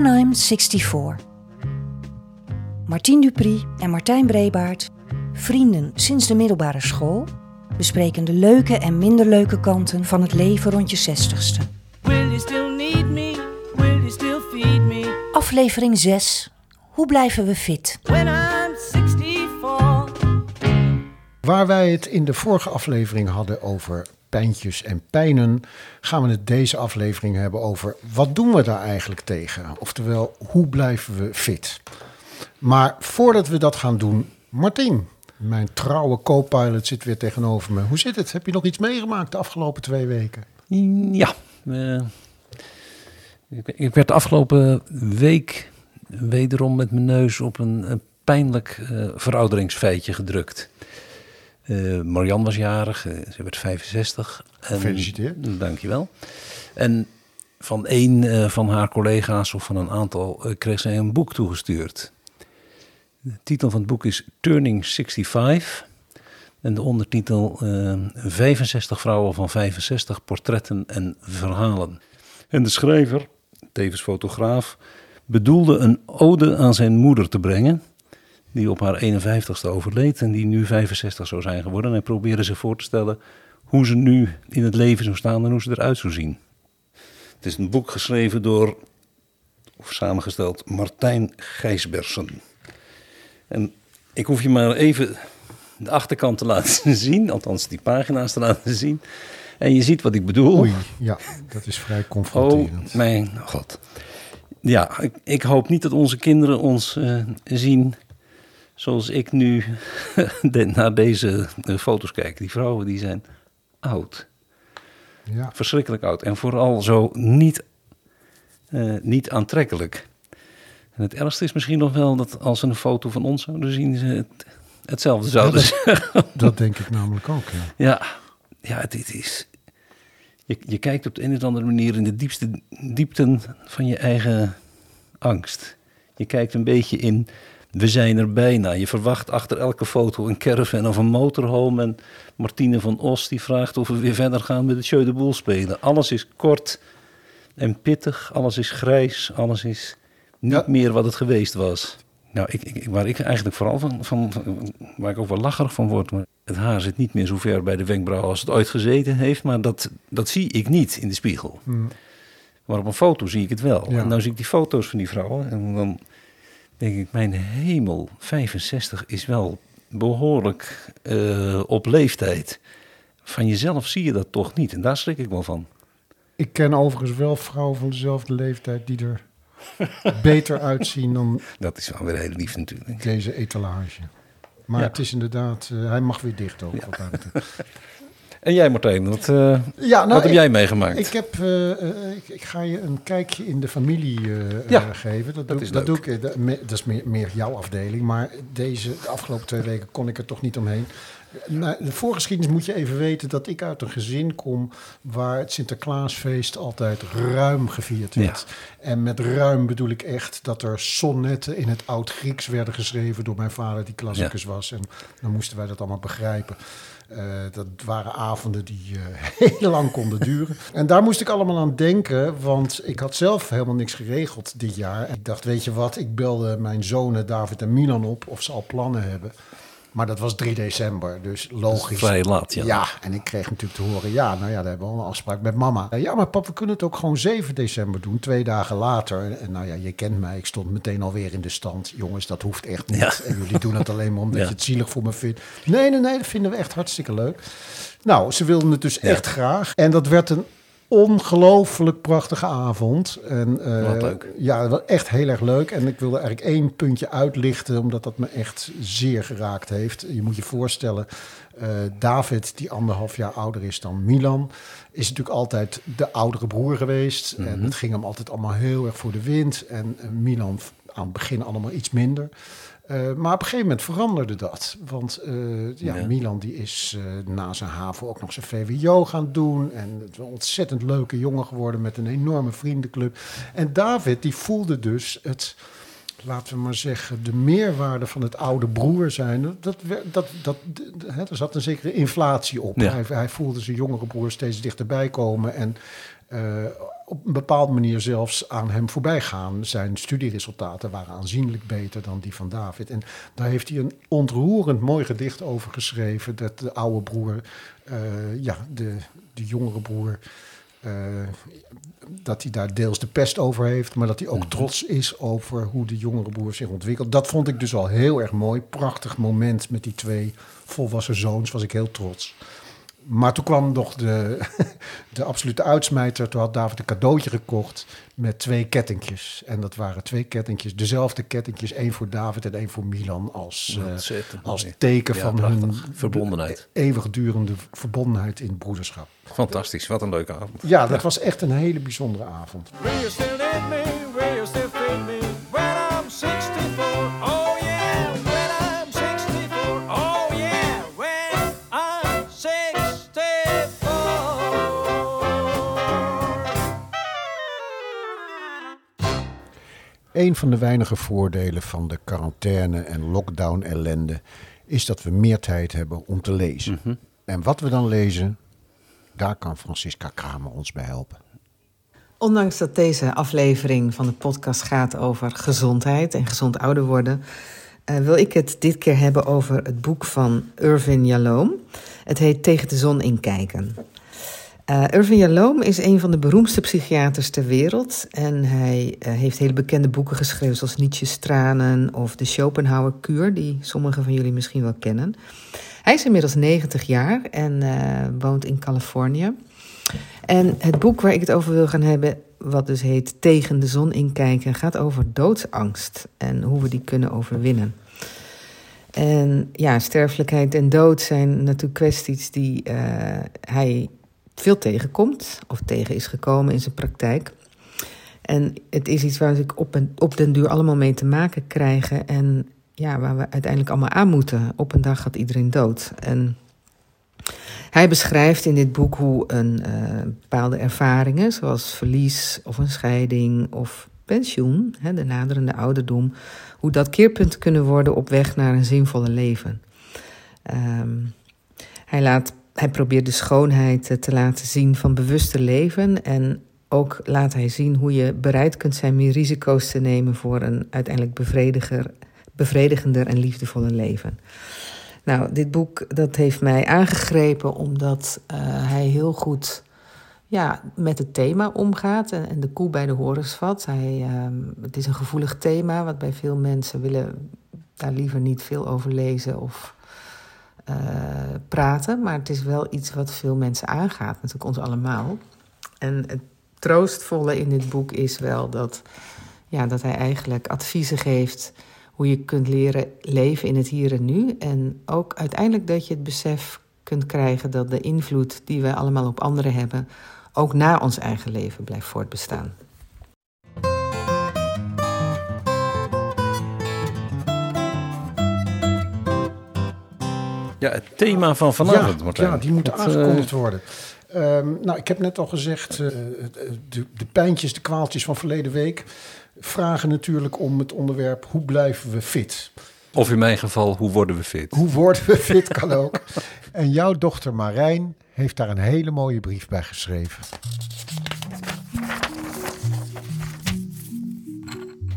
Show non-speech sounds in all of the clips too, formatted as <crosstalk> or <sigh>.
And I'm 64. Martien Dupri en Martijn Brebaert, vrienden sinds de middelbare school, bespreken de leuke en minder leuke kanten van het leven rond je zestigste. Will you still need me? Will you still feed me? Aflevering 6. Hoe blijven we fit? When I'm 64. Waar wij het in de vorige aflevering hadden over pijntjes en pijnen, gaan we het deze aflevering hebben over wat doen we daar eigenlijk tegen? Oftewel, hoe blijven we fit? Maar voordat we dat gaan doen, Martien, mijn trouwe co-pilot zit weer tegenover me. Hoe zit het? Heb je nog iets meegemaakt de afgelopen twee weken? Ja, eh, ik, werd de afgelopen week wederom met mijn neus op een, pijnlijk eh, verouderingsfeitje gedrukt. Eh Marianne was jarig, eh, ze werd 65. En, Gefeliciteerd. Dankjewel. En van een eh, van haar collega's of van een aantal kreeg zij een boek toegestuurd. De titel van het boek is Turning 65. En de ondertitel eh, 65 vrouwen van 65 portretten en verhalen. En de schrijver, tevens fotograaf, bedoelde een ode aan zijn moeder te brengen. Die op haar 51ste overleed en die nu 65 zou zijn geworden. En hij probeerde zich voor te stellen hoe ze nu in het leven zou staan en hoe ze eruit zou zien. Het is een boek geschreven door, of samengesteld, Martijn Gijsbersen. En ik hoef je maar even de achterkant te laten <laughs> zien, althans die pagina's te laten zien. En je ziet wat ik bedoel. Oei, ja, dat is vrij Oh, confronterend. mijn god. Ja, ik, ik hoop niet dat onze kinderen ons eh, zien zoals ik nu <laughs> naar deze eh, foto's kijk. Die vrouwen die zijn oud. Ja. Verschrikkelijk oud. En vooral zo niet, eh, niet aantrekkelijk. En het ergste is misschien nog wel dat als ze een foto van ons zouden zien, ze het, hetzelfde zouden zeggen. <laughs> Dat denk ik namelijk ook, ja. Ja, ja dit is. Je, je kijkt op de een of andere manier in de diepste diepten van je eigen angst. Je kijkt een beetje in. We zijn er bijna. Je verwacht achter elke foto een caravan of een motorhome. En Martine van Os die vraagt of we weer verder gaan met het Jeu de Boel spelen. Alles is kort en pittig. Alles is grijs. Alles is niet Ja. meer wat het geweest was. Nou, ik, ik, waar ik eigenlijk vooral van, van, van- waar ik ook wel lacherig van word, maar het haar zit niet meer zo ver bij de wenkbrauw als het ooit gezeten heeft, maar dat, dat zie ik niet in de spiegel. Maar op een foto zie ik het wel. Ja. En nou zie ik die foto's van die vrouwen en dan denk ik, mijn hemel, 65 is wel behoorlijk eh, op leeftijd. Van jezelf zie je dat toch niet en daar schrik ik wel van. Ik ken overigens wel vrouwen van dezelfde leeftijd die er <laughs> beter uitzien dan Dat is wel weer heel lief natuurlijk. deze etalage. Maar Ja. het is inderdaad, eh, hij mag weer dicht ook. Betreft. <laughs> En jij Martijn, wat, eh, Ja, nou, wat heb ik- jij meegemaakt? Ik, heb, eh, eh, ik, ik ga je een kijkje in de familie Ja, geven. Dat, dat doe, is dat leuk. doe ik. Dat, me- dat is meer, meer jouw afdeling. Maar deze, de afgelopen twee weken kon ik er toch niet omheen. Nou, de voorgeschiedenis moet je even weten dat ik uit een gezin kom waar het Sinterklaasfeest altijd ruim gevierd werd. En met ruim bedoel ik echt dat er sonnetten in het oud-Grieks werden geschreven door mijn vader die klassicus was. En dan moesten wij dat allemaal begrijpen. Eh, dat waren avonden die eh, <laughs> heel lang konden duren. En daar moest ik allemaal aan denken, want ik had zelf helemaal niks geregeld dit jaar. Ik dacht, weet je wat, ik belde mijn zonen David en Milan op of ze al plannen hebben. Maar dat was 3 december, dus logisch. vrij laat, ja. Ja, en ik kreeg natuurlijk te horen, ja, nou ja, daar hebben we al een afspraak met mama. Ja, maar pap, we kunnen het ook gewoon 7 december doen, twee dagen later. En nou ja, je kent mij, ik stond meteen alweer in de stand. Jongens, dat hoeft echt niet. Ja. En jullie doen het alleen maar omdat Ja. je het zielig voor me vindt. Nee, nee, nee, dat vinden we echt hartstikke leuk. Nou, ze wilden het dus Ja. echt graag. En dat werd een ongelooflijk prachtige avond. En, eh, Wat leuk. Ja, was echt heel erg leuk. En ik wilde eigenlijk één puntje uitlichten, omdat dat me echt zeer geraakt heeft. Je moet je voorstellen, eh, David, die anderhalf jaar ouder is dan Milan, is natuurlijk altijd de oudere broer geweest. En het ging hem altijd allemaal heel erg voor de wind. En eh, Milan aan het begin allemaal iets minder. Eh, maar op een gegeven moment veranderde dat. Want eh, ja, Ja. Milan die is eh, na zijn HAVO ook nog zijn VWO gaan doen. En het is een ontzettend leuke jongen geworden met een enorme vriendenclub. En David die voelde dus het, laten we maar zeggen, de meerwaarde van het oude broer zijn. Dat, dat, dat, hè, er zat een zekere inflatie op. Ja. Hij, hij voelde zijn jongere broer steeds dichterbij komen. En op een bepaalde manier zelfs aan hem voorbij gaan. Zijn studieresultaten waren aanzienlijk beter dan die van David. En daar heeft hij een ontroerend mooi gedicht over geschreven. Dat de oude broer, eh, ja, de, de jongere broer. eh, dat hij daar deels de pest over heeft, maar dat hij ook trots is over hoe de jongere broer zich ontwikkelt. Dat vond ik dus al heel erg mooi. Prachtig moment met die twee volwassen zoons, was ik heel trots. Maar toen kwam nog de, <laughs> de absolute uitsmijter. Toen had David een cadeautje gekocht met twee kettingjes. En dat waren twee kettingjes, dezelfde kettingjes. één voor David en één voor Milan als, eh, als teken Ja, van prachtig. hun Verbondenheid. eeuwigdurende verbondenheid in het broederschap. Fantastisch, wat een leuke avond. Ja, dat was echt een hele bijzondere avond. Een van de weinige voordelen van de quarantaine en lockdown ellende is dat we meer tijd hebben om te lezen. En wat we dan lezen, daar kan Francisca Kramer ons bij helpen. Ondanks dat deze aflevering van de podcast gaat over gezondheid en gezond ouder worden, eh, wil ik het dit keer hebben over het boek van Irvin Yalom. Het heet Tegen de zon inkijken. Eh Irvin Yalom is een van de beroemdste psychiaters ter wereld. En hij eh, heeft hele bekende boeken geschreven, zoals Nietzsche's Tranen of de Schopenhauer-kuur, die sommigen van jullie misschien wel kennen. Hij is inmiddels 90 jaar en eh, woont in Californië. En het boek waar ik het over wil gaan hebben, wat dus heet Tegen de zon inkijken, gaat over doodsangst en hoe we die kunnen overwinnen. En ja, sterfelijkheid en dood zijn natuurlijk kwesties die hij veel tegenkomt of tegen is gekomen in zijn praktijk. En het is iets waar ik op, op den duur allemaal mee te maken krijgen en ja, waar we uiteindelijk allemaal aan moeten. Op een dag gaat iedereen dood. En hij beschrijft in dit boek hoe een eh, bepaalde ervaringen, zoals verlies of een scheiding of pensioen, hè, de naderende ouderdom, hoe dat keerpunten kunnen worden op weg naar een zinvolle leven. Ehm, hij, laat, hij probeert de schoonheid eh, te laten zien van bewuste leven en ook laat hij zien hoe je bereid kunt zijn meer risico's te nemen voor een uiteindelijk bevrediger, bevredigender en liefdevoller leven. Nou, dit boek dat heeft mij aangegrepen omdat eh, hij heel goed ja, met het thema omgaat en, en de koe bij de horens vat. Hij, ehm, het is een gevoelig thema, wat bij veel mensen willen daar liever niet veel over lezen of praten. Maar het is wel iets wat veel mensen aangaat, natuurlijk ons allemaal. En het troostvolle in dit boek is wel dat, ja, dat hij eigenlijk adviezen geeft hoe je kunt leren leven in het hier en nu. En ook uiteindelijk dat je het besef kunt krijgen dat de invloed die we allemaal op anderen hebben, ook na ons eigen leven blijft voortbestaan. Ja, het thema van vanavond, ja, Martijn. ja, die moeten Wat, eh, aangekondigd worden. Ehm, nou, ik heb net al gezegd, eh, de, de pijntjes, de kwaaltjes van verleden week vragen natuurlijk om het onderwerp hoe blijven we fit? Of in mijn geval, hoe worden we fit? Hoe worden we fit kan ook. En jouw dochter Marijn heeft daar een hele mooie brief bij geschreven.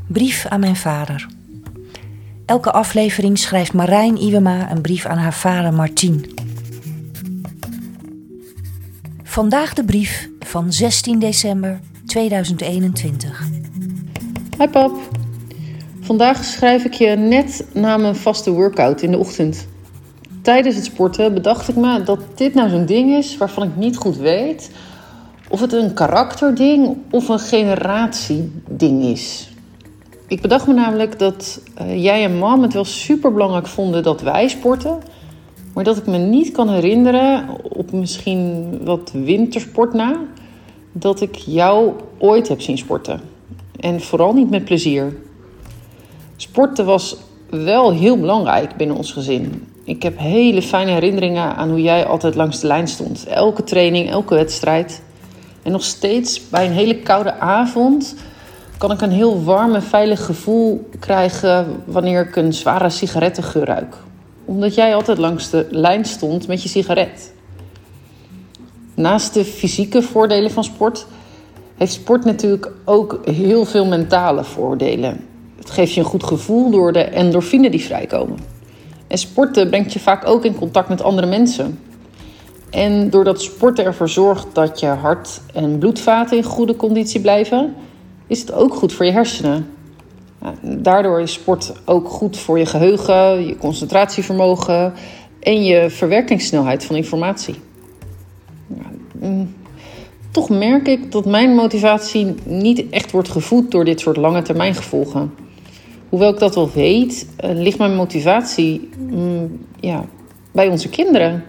Brief aan mijn vader. Elke aflevering schrijft Marijn Iwema een brief aan haar vader Martien. Vandaag de brief van 16 december 2021. Hi pap. Vandaag schrijf ik je net na mijn vaste workout in de ochtend. Tijdens het sporten bedacht ik me dat dit nou zo'n ding is waarvan ik niet goed weet of het een karakterding of een generatieding is. Ik bedacht me namelijk dat eh, jij en mam het wel super belangrijk vonden dat wij sporten, maar dat ik me niet kan herinneren, op misschien wat wintersport na, dat ik jou ooit heb zien sporten. En vooral niet met plezier. Sporten was wel heel belangrijk binnen ons gezin. Ik heb hele fijne herinneringen aan hoe jij altijd langs de lijn stond. Elke training, elke wedstrijd. En nog steeds bij een hele koude avond kan ik een heel warm en veilig gevoel krijgen wanneer ik een zware sigarettengeur ruik. Omdat jij altijd langs de lijn stond met je sigaret. Naast de fysieke voordelen van sport heeft sport natuurlijk ook heel veel mentale voordelen. Het geeft je een goed gevoel door de endorfine die vrijkomen. En sporten brengt je vaak ook in contact met andere mensen. En doordat sporten ervoor zorgt dat je hart en bloedvaten in goede conditie blijven, is het ook goed voor je hersenen. Daardoor is sport ook goed voor je geheugen, je concentratievermogen en je verwerkingssnelheid van informatie. Mm, toch merk ik dat mijn motivatie niet echt wordt gevoed door dit soort lange termijn gevolgen. Hoewel ik dat wel weet, eh, ligt mijn motivatie mm, ja, bij onze kinderen.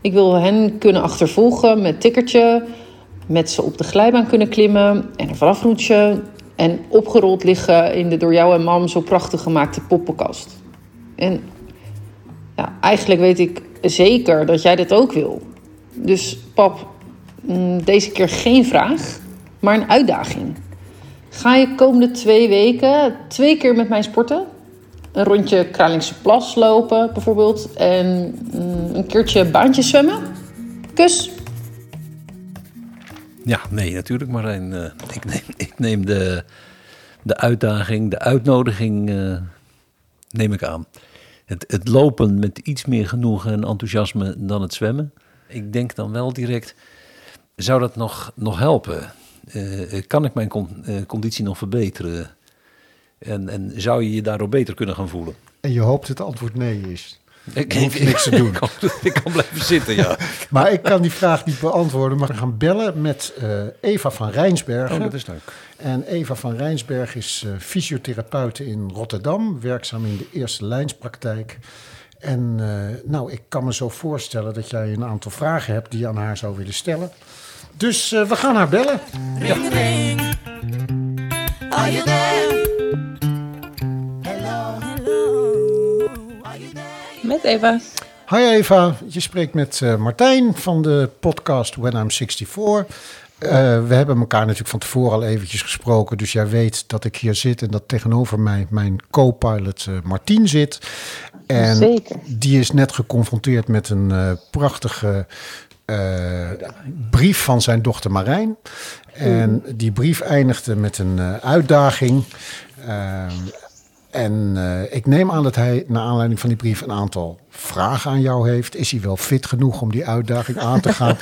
Ik wil hen kunnen achtervolgen met tikkertje, met ze op de glijbaan kunnen klimmen en er vanaf roetsen en opgerold liggen in de door jou en mam zo prachtig gemaakte poppenkast. En ja, eigenlijk weet ik zeker dat jij dit ook wil. Dus pap, mm, deze keer geen vraag, maar een uitdaging. Ga je komende twee weken twee keer met mij sporten? Een rondje Kralingse Plas lopen bijvoorbeeld en mm, een keertje baantjes zwemmen? Kus! Ja, nee, natuurlijk Marijn. Eh, ik neem, ik neem de, de uitdaging, de uitnodiging eh, neem ik aan. Het, het lopen met iets meer genoegen en enthousiasme dan het zwemmen. Ik denk dan wel direct, zou dat nog, nog helpen? Eh, kan ik mijn con- conditie nog verbeteren? En, en zou je je daardoor beter kunnen gaan voelen? En je hoopt dat het antwoord nee is. Ik, Je hoeft niks te <laughs> doen. Ik kan, ik kan blijven zitten, ja. <laughs> Maar ik kan die vraag niet beantwoorden. Maar we gaan bellen met eh, Eva van Rijnsbergen. Oh, dat is leuk. En Eva van Rijnsberg is eh, fysiotherapeute in Rotterdam, werkzaam in de eerste lijnspraktijk. En eh, nou, ik kan me zo voorstellen dat jij een aantal vragen hebt die je aan haar zou willen stellen. Dus eh, we gaan haar bellen. Ring ring. Are you there? Met Eva. Hi Eva, je spreekt met eh, Martijn van de podcast When I'm 64. Eh, we hebben elkaar natuurlijk van tevoren al eventjes gesproken, dus jij weet dat ik hier zit en dat tegenover mij mijn co-pilot eh, Martien zit. En Zeker. die is net geconfronteerd met een eh, prachtige eh, brief van zijn dochter Marijn. En die brief eindigde met een eh, uitdaging. En eh, ik neem aan dat hij naar aanleiding van die brief een aantal vragen aan jou heeft. Is hij wel fit genoeg om die uitdaging aan te gaan?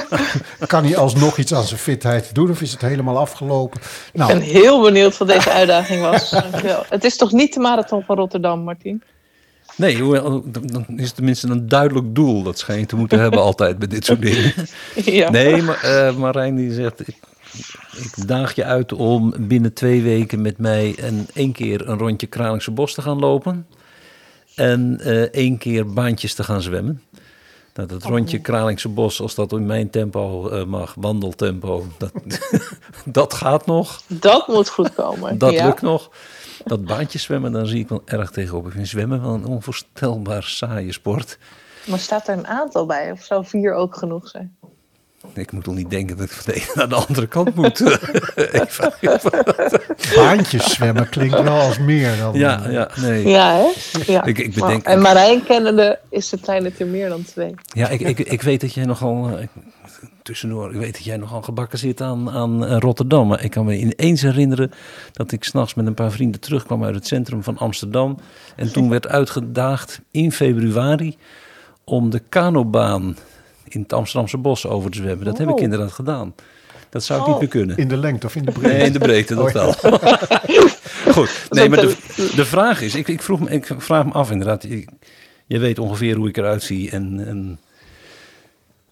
<laughs> kan hij alsnog iets aan zijn fitheid doen of is het helemaal afgelopen? Ik Nou, ben heel benieuwd wat deze uitdaging was. Dankjewel. <laughs> Het is toch niet de marathon van Rotterdam, Martien? Nee, hoewel, dan is het tenminste een duidelijk doel. Dat schijn je te moeten hebben altijd bij dit soort dingen. <laughs> Ja. Nee, maar eh, Marijn die zegt... Ik, daag je uit om binnen twee weken met mij... en één keer een rondje Kralingse Bos te gaan lopen. En eh, één keer baantjes te gaan zwemmen. Nou, dat rondje Kralingse Bos, als dat in mijn tempo eh, mag, wandeltempo... Dat, <laughs> dat gaat nog. Dat moet goed komen. Dat ja. lukt nog. Dat baantjes zwemmen, daar zie ik wel erg tegenop. Ik vind zwemmen wel een onvoorstelbaar saaie sport. Maar staat er een aantal bij? Of zou vier ook genoeg zijn? Ik moet toch niet denken dat ik van de ene naar de andere kant moet. <laughs> Baantjes zwemmen klinkt wel als meer dan... ja, ja, nee. Ja, hè? Ja. Ik- ik Maar- bedenk- En Marijn kennende is de kleine er meer dan twee. Ja, ik, ik, ik weet dat jij nogal, eh, ik- tussendoor, ik weet dat jij nogal gebakken zit aan, aan eh, Rotterdam. Maar ik kan me ineens herinneren dat ik s'nachts met een paar vrienden terugkwam uit het centrum van Amsterdam. En toen werd uitgedaagd in februari om de kanobaan in het Amsterdamse bos over te zwemmen. Dat heb ik Oh. inderdaad gedaan. Dat zou ik niet Oh. meer kunnen. In de lengte of in de breedte? Nee, in de breedte, dat Oh, ja. wel. <laughs> Goed, nee, maar de, de vraag is, ik, ik, vroeg me, ik vraag me af inderdaad, ik- je weet ongeveer hoe ik eruit zie en, en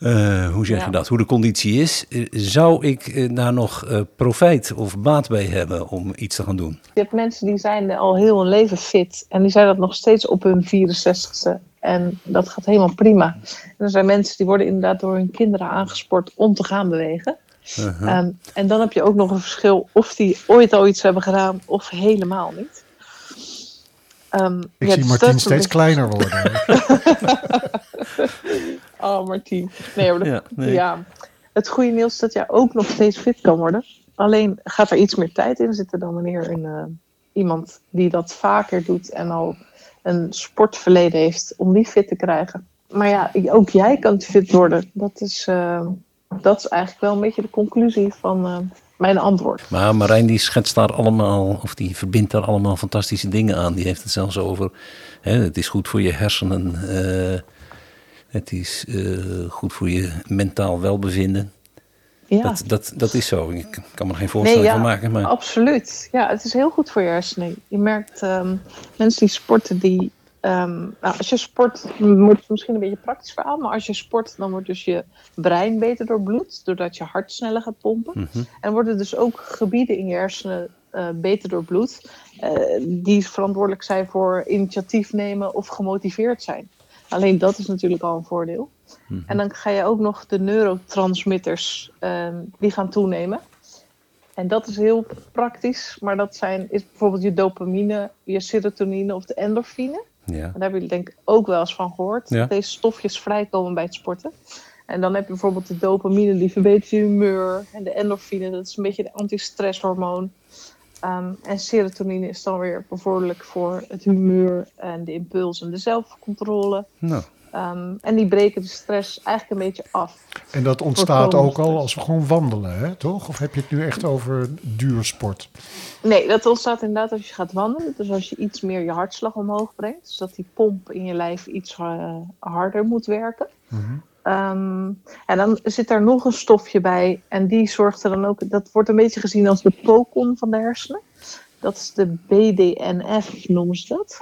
eh, hoe zeg je Ja. dat, hoe de conditie is. Eh, Zou ik eh, daar nog eh, profijt of baat bij hebben om iets te gaan doen? Je hebt mensen die zijn al heel hun leven fit. En die zijn dat nog steeds op hun 64ste. En dat gaat helemaal prima. En er zijn mensen die worden inderdaad door hun kinderen aangesport om te gaan bewegen. Uh-huh. Ehm, en dan heb je ook nog een verschil of die ooit al iets hebben gedaan of helemaal niet. Ehm, Ik ja, zie Martien steeds kleiner worden. <laughs> <laughs> <laughs> Oh, Martien. Nee, maar dat- Ja, nee. ja. Het goede nieuws is dat jij ook nog steeds fit kan worden. Alleen gaat er iets meer tijd in zitten dan wanneer een, eh, iemand die dat vaker doet en al een sportverleden heeft om die fit te krijgen. Maar ja, ook jij kan fit worden. Dat is, eh, dat is eigenlijk wel een beetje de conclusie van eh, mijn antwoord. Maar Marijn die schetst daar allemaal, of die verbindt daar allemaal fantastische dingen aan. Die heeft het zelfs over, hè, het is goed voor je hersenen, het is eh, goed voor je mentaal welbevinden. Ja. Dat, dat, dat is zo. Ik kan me er geen voorstelling ja, van maken. Maar... absoluut. Ja, het is heel goed voor je hersenen. Je merkt ehm, mensen die sporten, die. ehm, nou, als je sport, het misschien een beetje een praktisch verhaal, maar als je sport, dan wordt dus je brein beter doorbloed, doordat je hart sneller gaat pompen. Mhm. En worden dus ook gebieden in je hersenen eh, beter doorbloed, eh, die verantwoordelijk zijn voor initiatief nemen of gemotiveerd zijn. Alleen dat is natuurlijk al een voordeel. En dan ga je ook nog de neurotransmitters, ehm, die gaan toenemen. En dat is heel praktisch, maar dat zijn, is bijvoorbeeld je dopamine, je serotonine of de endorfine. Ja. En daar hebben jullie denk ik ook wel eens van gehoord. Ja. Dat deze stofjes vrijkomen bij het sporten. En dan heb je bijvoorbeeld de dopamine, die verbetert je humeur. En de endorfine, dat is een beetje de antistresshormoon. Ehm, en serotonine is dan weer bevorderlijk voor het humeur en de impuls en de zelfcontrole. Nou, Ehm, en die breken de stress eigenlijk een beetje af. En dat ontstaat ook al als we gewoon wandelen, hè, toch? Of heb je het nu echt over duursport? Nee, dat ontstaat inderdaad als je gaat wandelen. Dus als je iets meer je hartslag omhoog brengt. Dus dat die pomp in je lijf iets eh, harder moet werken. Ehm, en dan zit er nog een stofje bij. En die zorgt er dan ook... Dat wordt een beetje gezien als de pokon van de hersenen. Dat is de BDNF, noemen ze dat.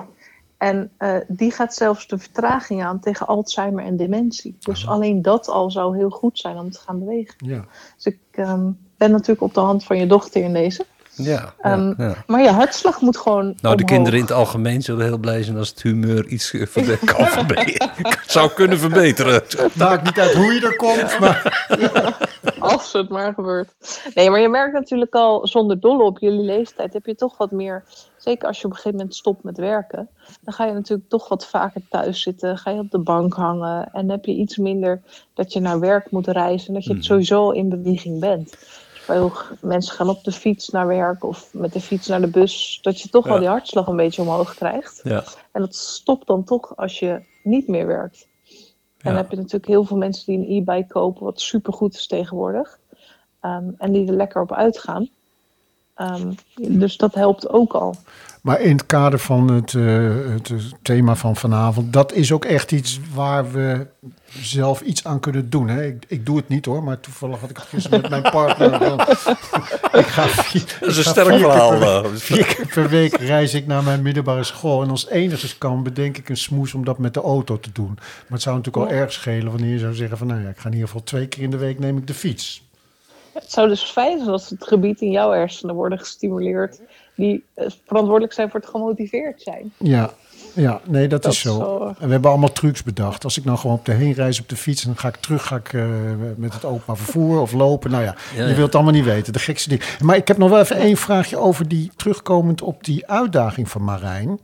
En eh, die gaat zelfs de vertraging aan tegen Alzheimer en dementie. Dus alleen dat al zou heel goed zijn om te gaan bewegen. Ja. Dus ik ehm, ben natuurlijk op de hand van je dochter in deze. Ja, ja, Ehm, ja. Maar je hartslag moet gewoon. Nou, de kinderen in het algemeen zullen heel blij zijn als het humeur iets <laughs> kan verbeteren. <laughs> zou kunnen verbeteren. Maakt niet uit hoe je er komt, maar <laughs> Als het maar gebeurt. Nee, maar je merkt natuurlijk al zonder dolle op jullie leeftijd heb je toch wat meer. Zeker als je op een gegeven moment stopt met werken. Dan ga je natuurlijk toch wat vaker thuis zitten. Ga je op de bank hangen. En heb je iets minder dat je naar werk moet reizen. En dat je het sowieso in beweging bent. Veel mensen gaan op de fiets naar werk of met de fiets naar de bus. Dat je toch wel die hartslag een beetje omhoog krijgt. Ja. En dat stopt dan toch als je niet meer werkt. En dan heb je natuurlijk heel veel mensen die een e-bike kopen, wat supergoed is tegenwoordig. Ehm, en die er lekker op uitgaan. Ehm, dus dat helpt ook al. Maar in het kader van het, eh, het thema van vanavond, dat is ook echt iets waar we zelf iets aan kunnen doen. Hè? Ik, ik doe het niet hoor, maar toevallig had ik het gisteren met mijn partner. ik ga vier, Dat is een sterk verhaal. per- eh. Vier keer per week reis ik naar mijn middelbare school. En als het enigszins kan, bedenk ik een smoes om dat met de auto te doen. Maar het zou natuurlijk al erg schelen wanneer je zou zeggen van... nou ja, ik ga in ieder geval twee keer in de week neem ik de fiets. Het zou dus fijn zijn als het gebied in jouw hersenen worden gestimuleerd. Die eh, verantwoordelijk zijn voor het gemotiveerd zijn. Ja, ja nee, dat, Dat is zo. En we hebben allemaal trucs bedacht. Als ik nou gewoon op de heenreis op de fiets... dan ga ik terug ga ik, eh, met het openbaar vervoer of lopen. Nou ja, Ja, je ja. wilt het allemaal niet weten. De gekste dingen. Maar ik heb nog wel even één vraagje over die... terugkomend op die uitdaging van Marijn.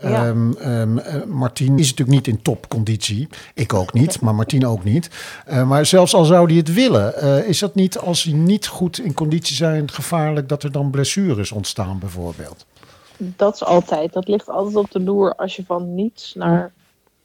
Ja. Ehm, ehm, eh, Martien is natuurlijk niet in topconditie. Ik ook niet, maar Martien ook niet. Eh, maar zelfs al zou hij het willen... eh, is dat niet, als hij niet goed in conditie zijn... gevaarlijk dat er dan blessures ontstaan bijvoorbeeld? Dat is altijd. Dat ligt altijd op de loer als je van niets naar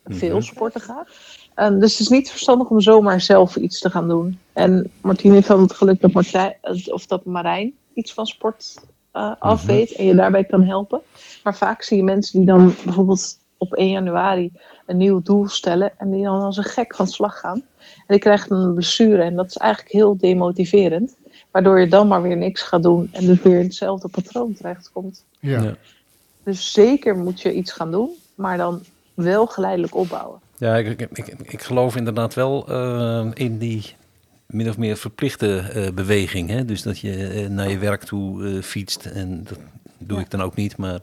veel sporten gaat. Ehm, dus het is niet verstandig om zomaar zelf iets te gaan doen. En Martien heeft dan het geluk dat, Martijn, of dat Marijn iets van sport eh af weet en je daarbij kan helpen. Maar vaak zie je mensen die dan bijvoorbeeld op 1 januari een nieuw doel stellen en die dan als een gek van slag gaan. En die krijgen dan een blessure en dat is eigenlijk heel demotiverend. Waardoor je dan maar weer niks gaat doen en dus weer in hetzelfde patroon terechtkomt. Ja. Ja. Dus zeker moet je iets gaan doen, maar dan wel geleidelijk opbouwen. Ja, ik, ik, ik, ik geloof inderdaad wel eh, in die min of meer verplichte eh, beweging. Hè? Dus dat je eh, naar je werk toe eh, fietst. En dat doe ik dan ook niet, maar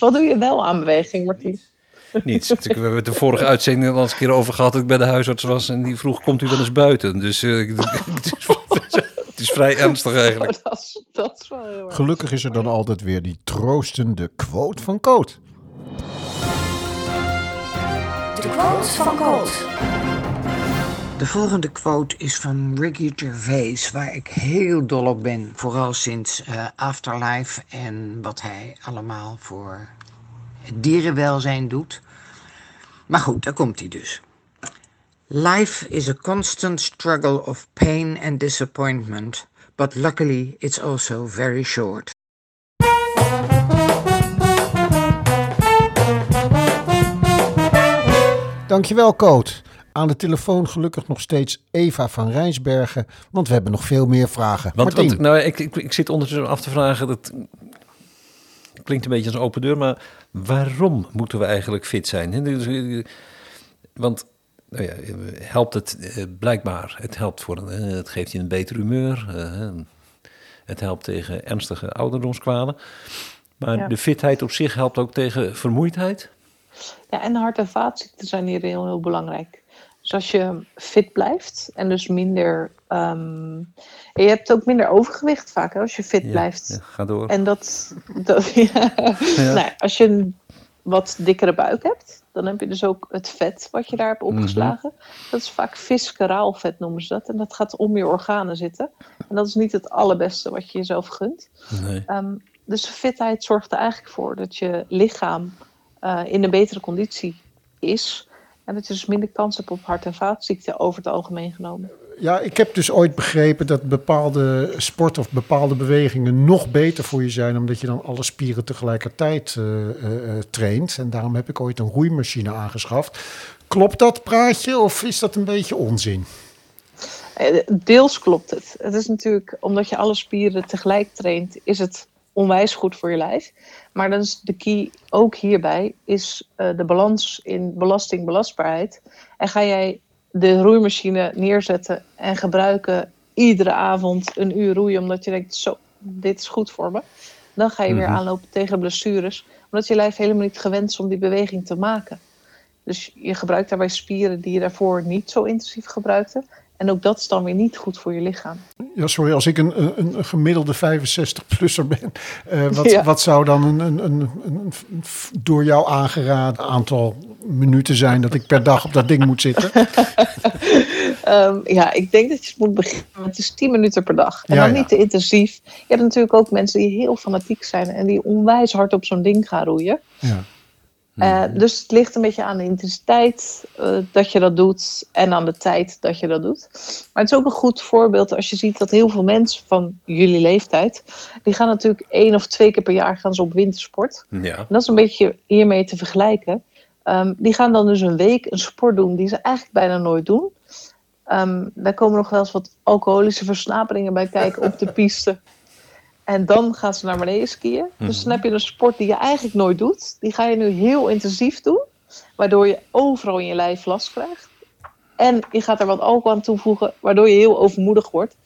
Wat doe je wel aan beweging, Martien? niets. We hebben het de vorige uitzending al eens een keer over gehad dat ik bij de huisarts was. En die vroeg, komt u wel eens buiten? Dus eh, ik- <laughs> het, is, het is vrij ernstig eigenlijk. <laughs> dat, is, dat is wel heel. Gelukkig is er dan altijd weer die troostende quote van Coot. De quote van Colt. De volgende quote is van Ricky Gervais, waar ik heel dol op ben. Vooral sinds eh, Afterlife en wat hij allemaal voor het dierenwelzijn doet. Maar goed, daar komt hij dus. Life is a constant struggle of pain and disappointment, but luckily it's also very short. Dankjewel, Coot. Aan de telefoon gelukkig nog steeds Eva van Rijnsbergen, want we hebben nog veel meer vragen. Want, want, nou, ik, ik, ik zit ondertussen af te vragen, dat klinkt een beetje als een open deur, maar waarom moeten we eigenlijk fit zijn? hè? Dus, eh, Want nou ja, helpt het eh, blijkbaar, het helpt voor een, eh, het geeft je een beter humeur, het helpt tegen ernstige ouderdomskwalen. Maar Ja. de fitheid op zich helpt ook tegen vermoeidheid. Ja, en hart- en vaatziekten zijn hier heel, heel belangrijk. Dus als je fit blijft en dus minder. ehm, en je hebt ook minder overgewicht vaak hè, als je fit Ja, blijft. ja, ga door. En dat. dat <laughs> ja. Nou, als je een wat dikkere buik hebt, dan heb je dus ook het vet wat je daar hebt opgeslagen. Dat is vaak visceraal vet noemen ze dat. En dat gaat om je organen zitten. En dat is niet het allerbeste wat je jezelf gunt. Nee. Ehm, dus fitheid zorgt er eigenlijk voor dat je lichaam eh, in een betere conditie is. En dat je dus minder kans hebt op hart- en vaatziekten over het algemeen genomen. ja, ik heb dus ooit begrepen dat bepaalde sporten of bepaalde bewegingen nog beter voor je zijn, omdat je dan alle spieren tegelijkertijd eh, traint. En daarom heb ik ooit een roeimachine aangeschaft. Klopt dat praatje of is dat een beetje onzin? Deels klopt het. Het is natuurlijk, omdat je alle spieren tegelijk traint, is het onwijs goed voor je lijf. Maar dan is de key ook hierbij, is eh, de balans in belasting, belastbaarheid. En ga jij de roeimachine neerzetten en gebruiken iedere avond een uur roeien, omdat je denkt, zo, dit is goed voor me. Dan ga je weer Mhm. aanlopen tegen blessures, omdat je lijf helemaal niet gewend is om die beweging te maken. Dus je gebruikt daarbij spieren die je daarvoor niet zo intensief gebruikte. En ook dat is dan weer niet goed voor je lichaam. Ja, sorry, als ik een, een, een gemiddelde 65-plusser ben, eh, wat, Ja. wat zou dan een, een, een, door jou aangeraden aantal minuten zijn dat ik per dag op dat ding moet zitten? <laughs> Ehm, ja, ik denk dat je moet beginnen met dus 10 minuten per dag. En Ja, dan niet te intensief. Je hebt natuurlijk ook mensen die heel fanatiek zijn en die onwijs hard op zo'n ding gaan roeien. Ja. Eh, dus het ligt een beetje aan de intensiteit eh, dat je dat doet en aan de tijd dat je dat doet. Maar het is ook een goed voorbeeld als je ziet dat heel veel mensen van jullie leeftijd, die gaan natuurlijk één of twee keer per jaar gaan ze op wintersport. Ja. En dat is een beetje hiermee te vergelijken. Ehm, die gaan dan dus een week een sport doen die ze eigenlijk bijna nooit doen. Ehm, daar komen nog wel eens wat alcoholische versnaperingen bij kijken op de <laughs> piste. En dan gaan ze naar beneden skiën. Dus dan heb je een sport die je eigenlijk nooit doet. Die ga je nu heel intensief doen. Waardoor je overal in je lijf last krijgt. En je gaat er wat alcohol aan toevoegen. Waardoor je heel overmoedig wordt.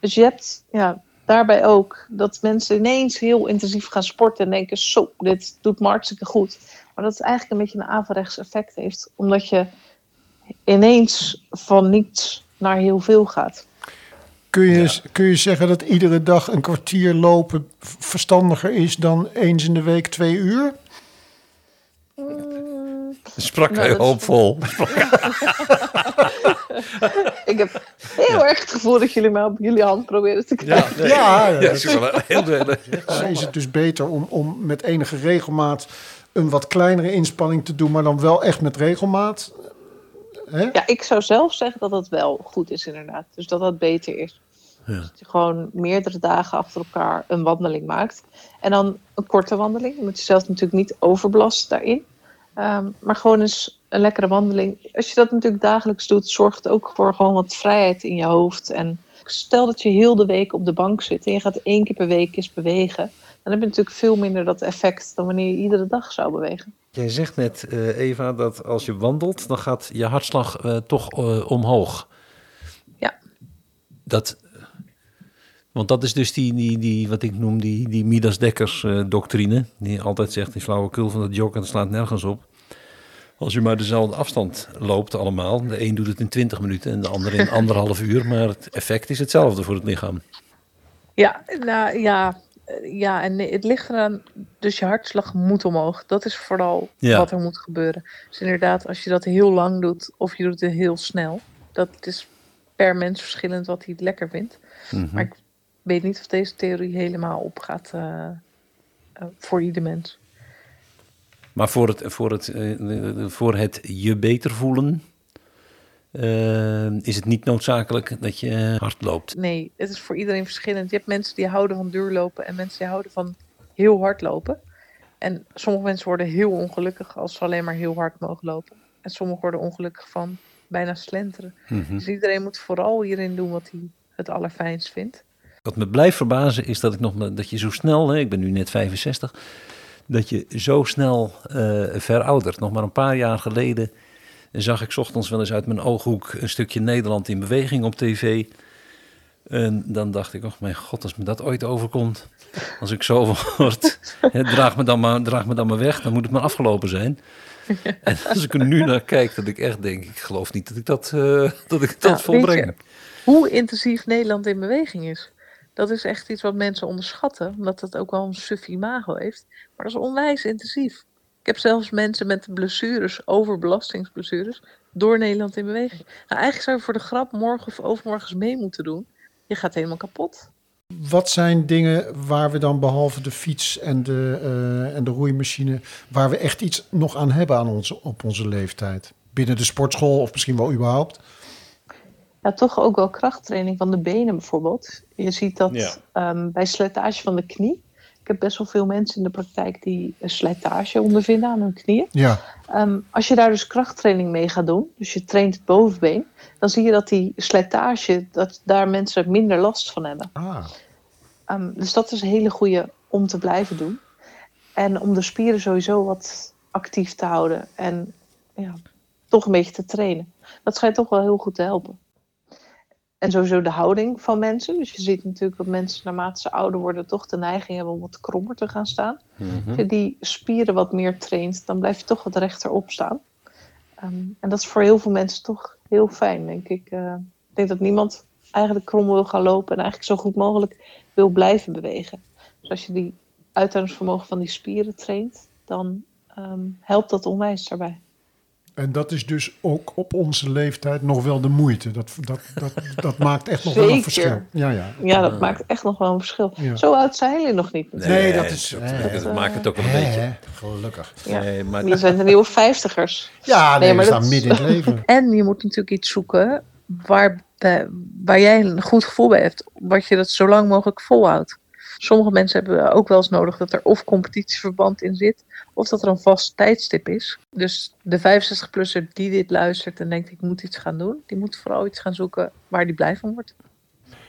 Dus je hebt ja, daarbij ook dat mensen ineens heel intensief gaan sporten. En denken, zo, dit doet me hartstikke goed. Maar dat het eigenlijk een beetje een averechts effect heeft. Omdat je ineens van niets naar heel veel gaat. Kun je, kun je zeggen dat iedere dag een kwartier lopen verstandiger is dan eens in de week twee uur? Sprak Nou, hij hoopvol. <laughs> Ik heb heel erg het gevoel dat jullie mij op jullie hand proberen te krijgen. nee. Ja, Ja, is wel heel <laughs> is het dus beter om, om met enige regelmaat een wat kleinere inspanning te doen, maar dan wel echt met regelmaat. Hè? Ja, ik zou zelf zeggen dat dat wel goed is inderdaad. Dus dat dat beter is. Ja. Dat je gewoon meerdere dagen achter elkaar een wandeling maakt. En dan een korte wandeling. Je moet jezelf natuurlijk niet overbelasten daarin. Ehm, maar gewoon eens een lekkere wandeling. Als je dat natuurlijk dagelijks doet, zorgt het ook voor gewoon wat vrijheid in je hoofd. En stel dat je heel de week op de bank zit en je gaat één keer per week eens bewegen. Dan heb je natuurlijk veel minder dat effect dan wanneer je iedere dag zou bewegen. Jij zegt net, eh, Eva, dat als je wandelt, dan gaat je hartslag eh, toch eh, omhoog. Ja. Dat, want dat is dus die, die, die wat ik noem, die, die Midas Dekkers eh, doctrine. Die altijd zegt, die flauwekul van dat joggen, dat slaat nergens op. Als je maar dezelfde afstand loopt allemaal. De een doet het in 20 minuten en de ander in <laughs> anderhalf uur. Maar het effect is hetzelfde voor het lichaam. Ja, nou ja, ja, en het ligt eraan. Dus je hartslag moet omhoog. Dat is vooral Ja. wat er moet gebeuren. Dus inderdaad, als je dat heel lang doet of je doet het heel snel, dat is per mens verschillend wat hij het lekker vindt. Mhm. Maar ik weet niet of deze theorie helemaal opgaat eh, eh, voor ieder mens. Maar voor het, voor het, eh, voor het je beter voelen, eh, is het niet noodzakelijk dat je hard loopt. Nee, het is voor iedereen verschillend. Je hebt mensen die houden van duurlopen en mensen die houden van heel hard lopen. En sommige mensen worden heel ongelukkig als ze alleen maar heel hard mogen lopen. En sommigen worden ongelukkig van bijna slenteren. Mhm. Dus iedereen moet vooral hierin doen wat hij het allerfijnst vindt. Wat me blijft verbazen is dat ik nog dat je zo snel, hè, ik ben nu net 65, dat je zo snel eh, veroudert. Nog maar een paar jaar geleden zag ik ochtends wel eens uit mijn ooghoek een stukje Nederland in beweging op tv. En dan dacht ik, oh mijn god, als me dat ooit overkomt, als ik zo <laughs> word, draag, me dan maar, draag me dan maar weg, dan moet het maar afgelopen zijn. <laughs> En als ik er nu naar kijk, dat ik echt denk, ik geloof niet dat ik dat, eh, dat, ik dat weet volbreng. je, hoe intensief Nederland in beweging is. Dat is echt iets wat mensen onderschatten, omdat het ook wel een suf imago heeft. Maar dat is onwijs intensief. Ik heb zelfs mensen met blessures, overbelastingsblessures, door Nederland in beweging. Nou, eigenlijk zou je voor de grap morgen of overmorgen eens mee moeten doen. Je gaat helemaal kapot. Wat zijn dingen waar we dan behalve de fiets en de, eh, en de roeimachine, waar we echt iets nog aan hebben aan onze, op onze leeftijd? Binnen de sportschool of misschien wel überhaupt? Ja, toch ook wel krachttraining van de benen bijvoorbeeld. Je ziet dat Ja. ehm, bij slijtage van de knie. Ik heb best wel veel mensen in de praktijk die slijtage ondervinden aan hun knieën. Ja, Ehm, als je daar dus krachttraining mee gaat doen, dus je traint het bovenbeen, dan zie je dat die slijtage, dat daar mensen minder last van hebben. ah, Ehm, dus dat is een hele goede om te blijven doen. En om de spieren sowieso wat actief te houden en ja, toch een beetje te trainen. Dat schijnt toch wel heel goed te helpen. En sowieso de houding van mensen. Dus je ziet natuurlijk dat mensen naarmate ze ouder worden toch de neiging hebben om wat krommer te gaan staan. Als je die spieren wat meer traint, dan blijf je toch wat rechterop staan. Ehm, en dat is voor heel veel mensen toch heel fijn, denk ik. Eh, ik denk dat niemand eigenlijk krom wil gaan lopen en eigenlijk zo goed mogelijk wil blijven bewegen. Dus als je die uithoudingsvermogen van die spieren traint, dan ehm, helpt dat onwijs daarbij. En dat is dus ook op onze leeftijd nog wel de moeite. Dat, dat, dat, dat maakt echt nog wel een verschil. Ja, ja. Ja, dat maakt echt nog wel een verschil. Ja. Zo oud zijn jullie nog niet. Nee, dat is- Dat, eh, dat maakt het ook een beetje. Hè, gelukkig. Ja. Nee, maar Je bent de nieuwe vijftigers. Ja, nee, Nee, we maar staan dat- midden in het leven. <laughs> En je moet natuurlijk iets zoeken waar, waar jij een goed gevoel bij hebt. Wat je dat zo lang mogelijk volhoudt. Sommige mensen hebben ook wel eens nodig dat er of competitieverband in zit. Of dat er een vast tijdstip is. Dus de 65-plusser die dit luistert en denkt ik moet iets gaan doen. Die moet vooral iets gaan zoeken waar die blij van wordt.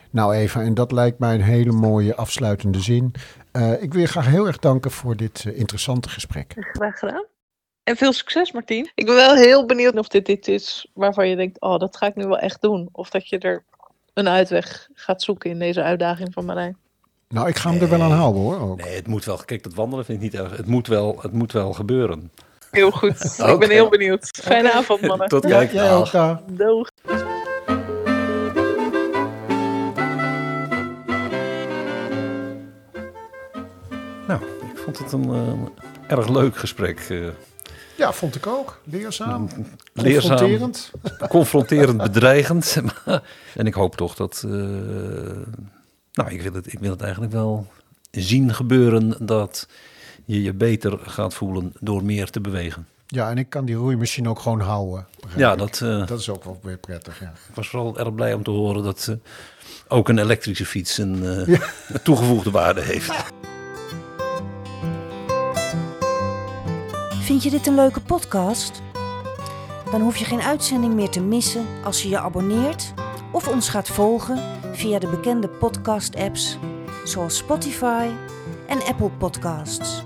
Nou Eva, en dat lijkt mij een hele mooie afsluitende zin. Eh, ik wil je graag heel erg danken voor dit eh, interessante gesprek. Graag gedaan. En veel succes Martien. Ik ben wel heel benieuwd of dit dit is waarvan je denkt. Oh dat ga ik nu wel echt doen. Of dat je er een uitweg gaat zoeken in deze uitdaging van Marijn. Nou, ik ga hem er wel aan houden hoor. Ook. nee, het moet wel. Kijk, dat wandelen vind ik niet erg. Het moet wel, het moet wel gebeuren. Heel goed. Ik ben heel benieuwd. Fijne avond, mannen. Tot kijk. jij ook. Doeg. Nou, ik vond het een eh, erg leuk gesprek. eh, Ja, vond ik ook. Leerzaam. leerzaam, Confronterend. confronterend, bedreigend. <laughs> en ik hoop toch dat. eh, nou, ik wil, het, ik wil het eigenlijk wel zien gebeuren dat je je beter gaat voelen door meer te bewegen. Ja, en ik kan die roeimachine ook gewoon houden. Ja, dat eh, dat is ook wel weer prettig. Ja. ik was vooral erg blij om te horen dat eh, ook een elektrische fiets een eh, <laughs> toegevoegde waarde heeft. Vind je dit een leuke podcast? Dan hoef je geen uitzending meer te missen als je je abonneert of ons gaat volgen via de bekende podcast-apps zoals Spotify en Apple Podcasts.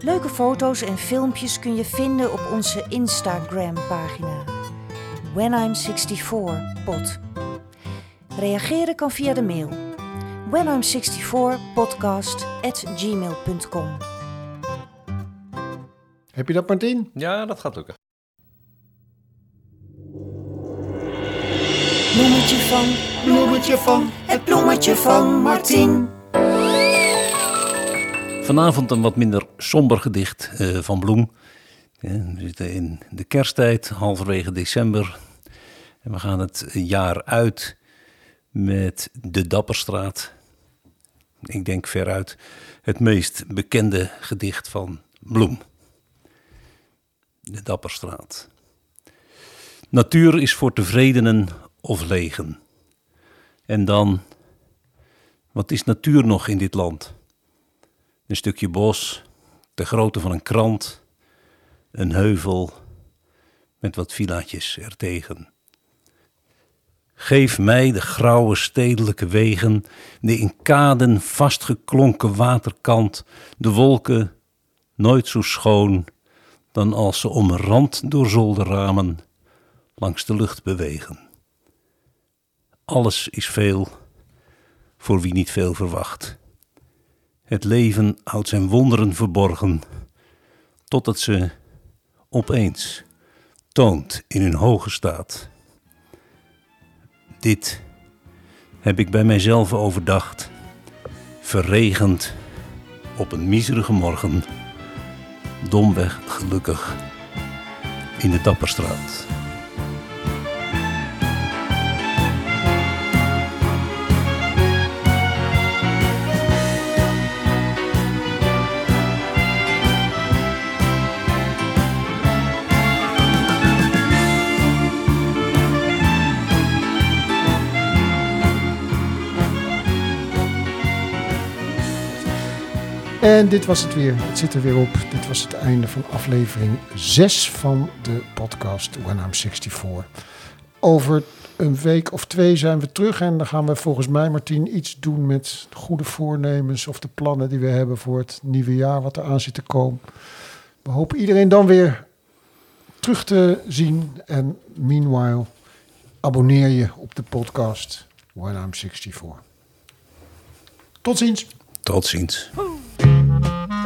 Leuke foto's en filmpjes kun je vinden op onze Instagram-pagina When I'm 64 pod. Reageren kan via de mail when I'm 64 podcast at gmail.com. Heb je dat, Martien? Ja, dat gaat lukken. Bloemetje van, bloemetje van, het bloemetje van Martien. Vanavond een wat minder somber gedicht eh, van Bloem. Ja, we zitten in de kersttijd, halverwege december. En we gaan het jaar uit met de Dapperstraat. Ik denk veruit het meest bekende gedicht van Bloem. De Dapperstraat. Natuur is voor tevredenen of legen. En dan, wat is natuur nog in dit land? Een stukje bos, de grootte van een krant, een heuvel met wat villaatjes ertegen. Geef mij de grauwe stedelijke wegen, de in kaden vastgeklonken waterkant, de wolken nooit zo schoon dan als ze omrand door zolderramen langs de lucht bewegen. Alles is veel voor wie niet veel verwacht. Het leven houdt zijn wonderen verborgen, totdat ze opeens toont in hun hoge staat. Dit heb ik bij mijzelf overdacht, verregend op een miserige morgen, domweg gelukkig in de Dapperstraat. En dit was het weer. Het zit er weer op. Dit was het einde van aflevering 6 van de podcast When I'm 64. Over een week of twee zijn we terug en dan gaan we volgens mij, Martien, iets doen met goede voornemens of de plannen die we hebben voor het nieuwe jaar wat er aan zit te komen. We hopen iedereen dan weer terug te zien. En meanwhile, abonneer je op de podcast When I'm 64. Tot ziens. Tot ziens. Bye.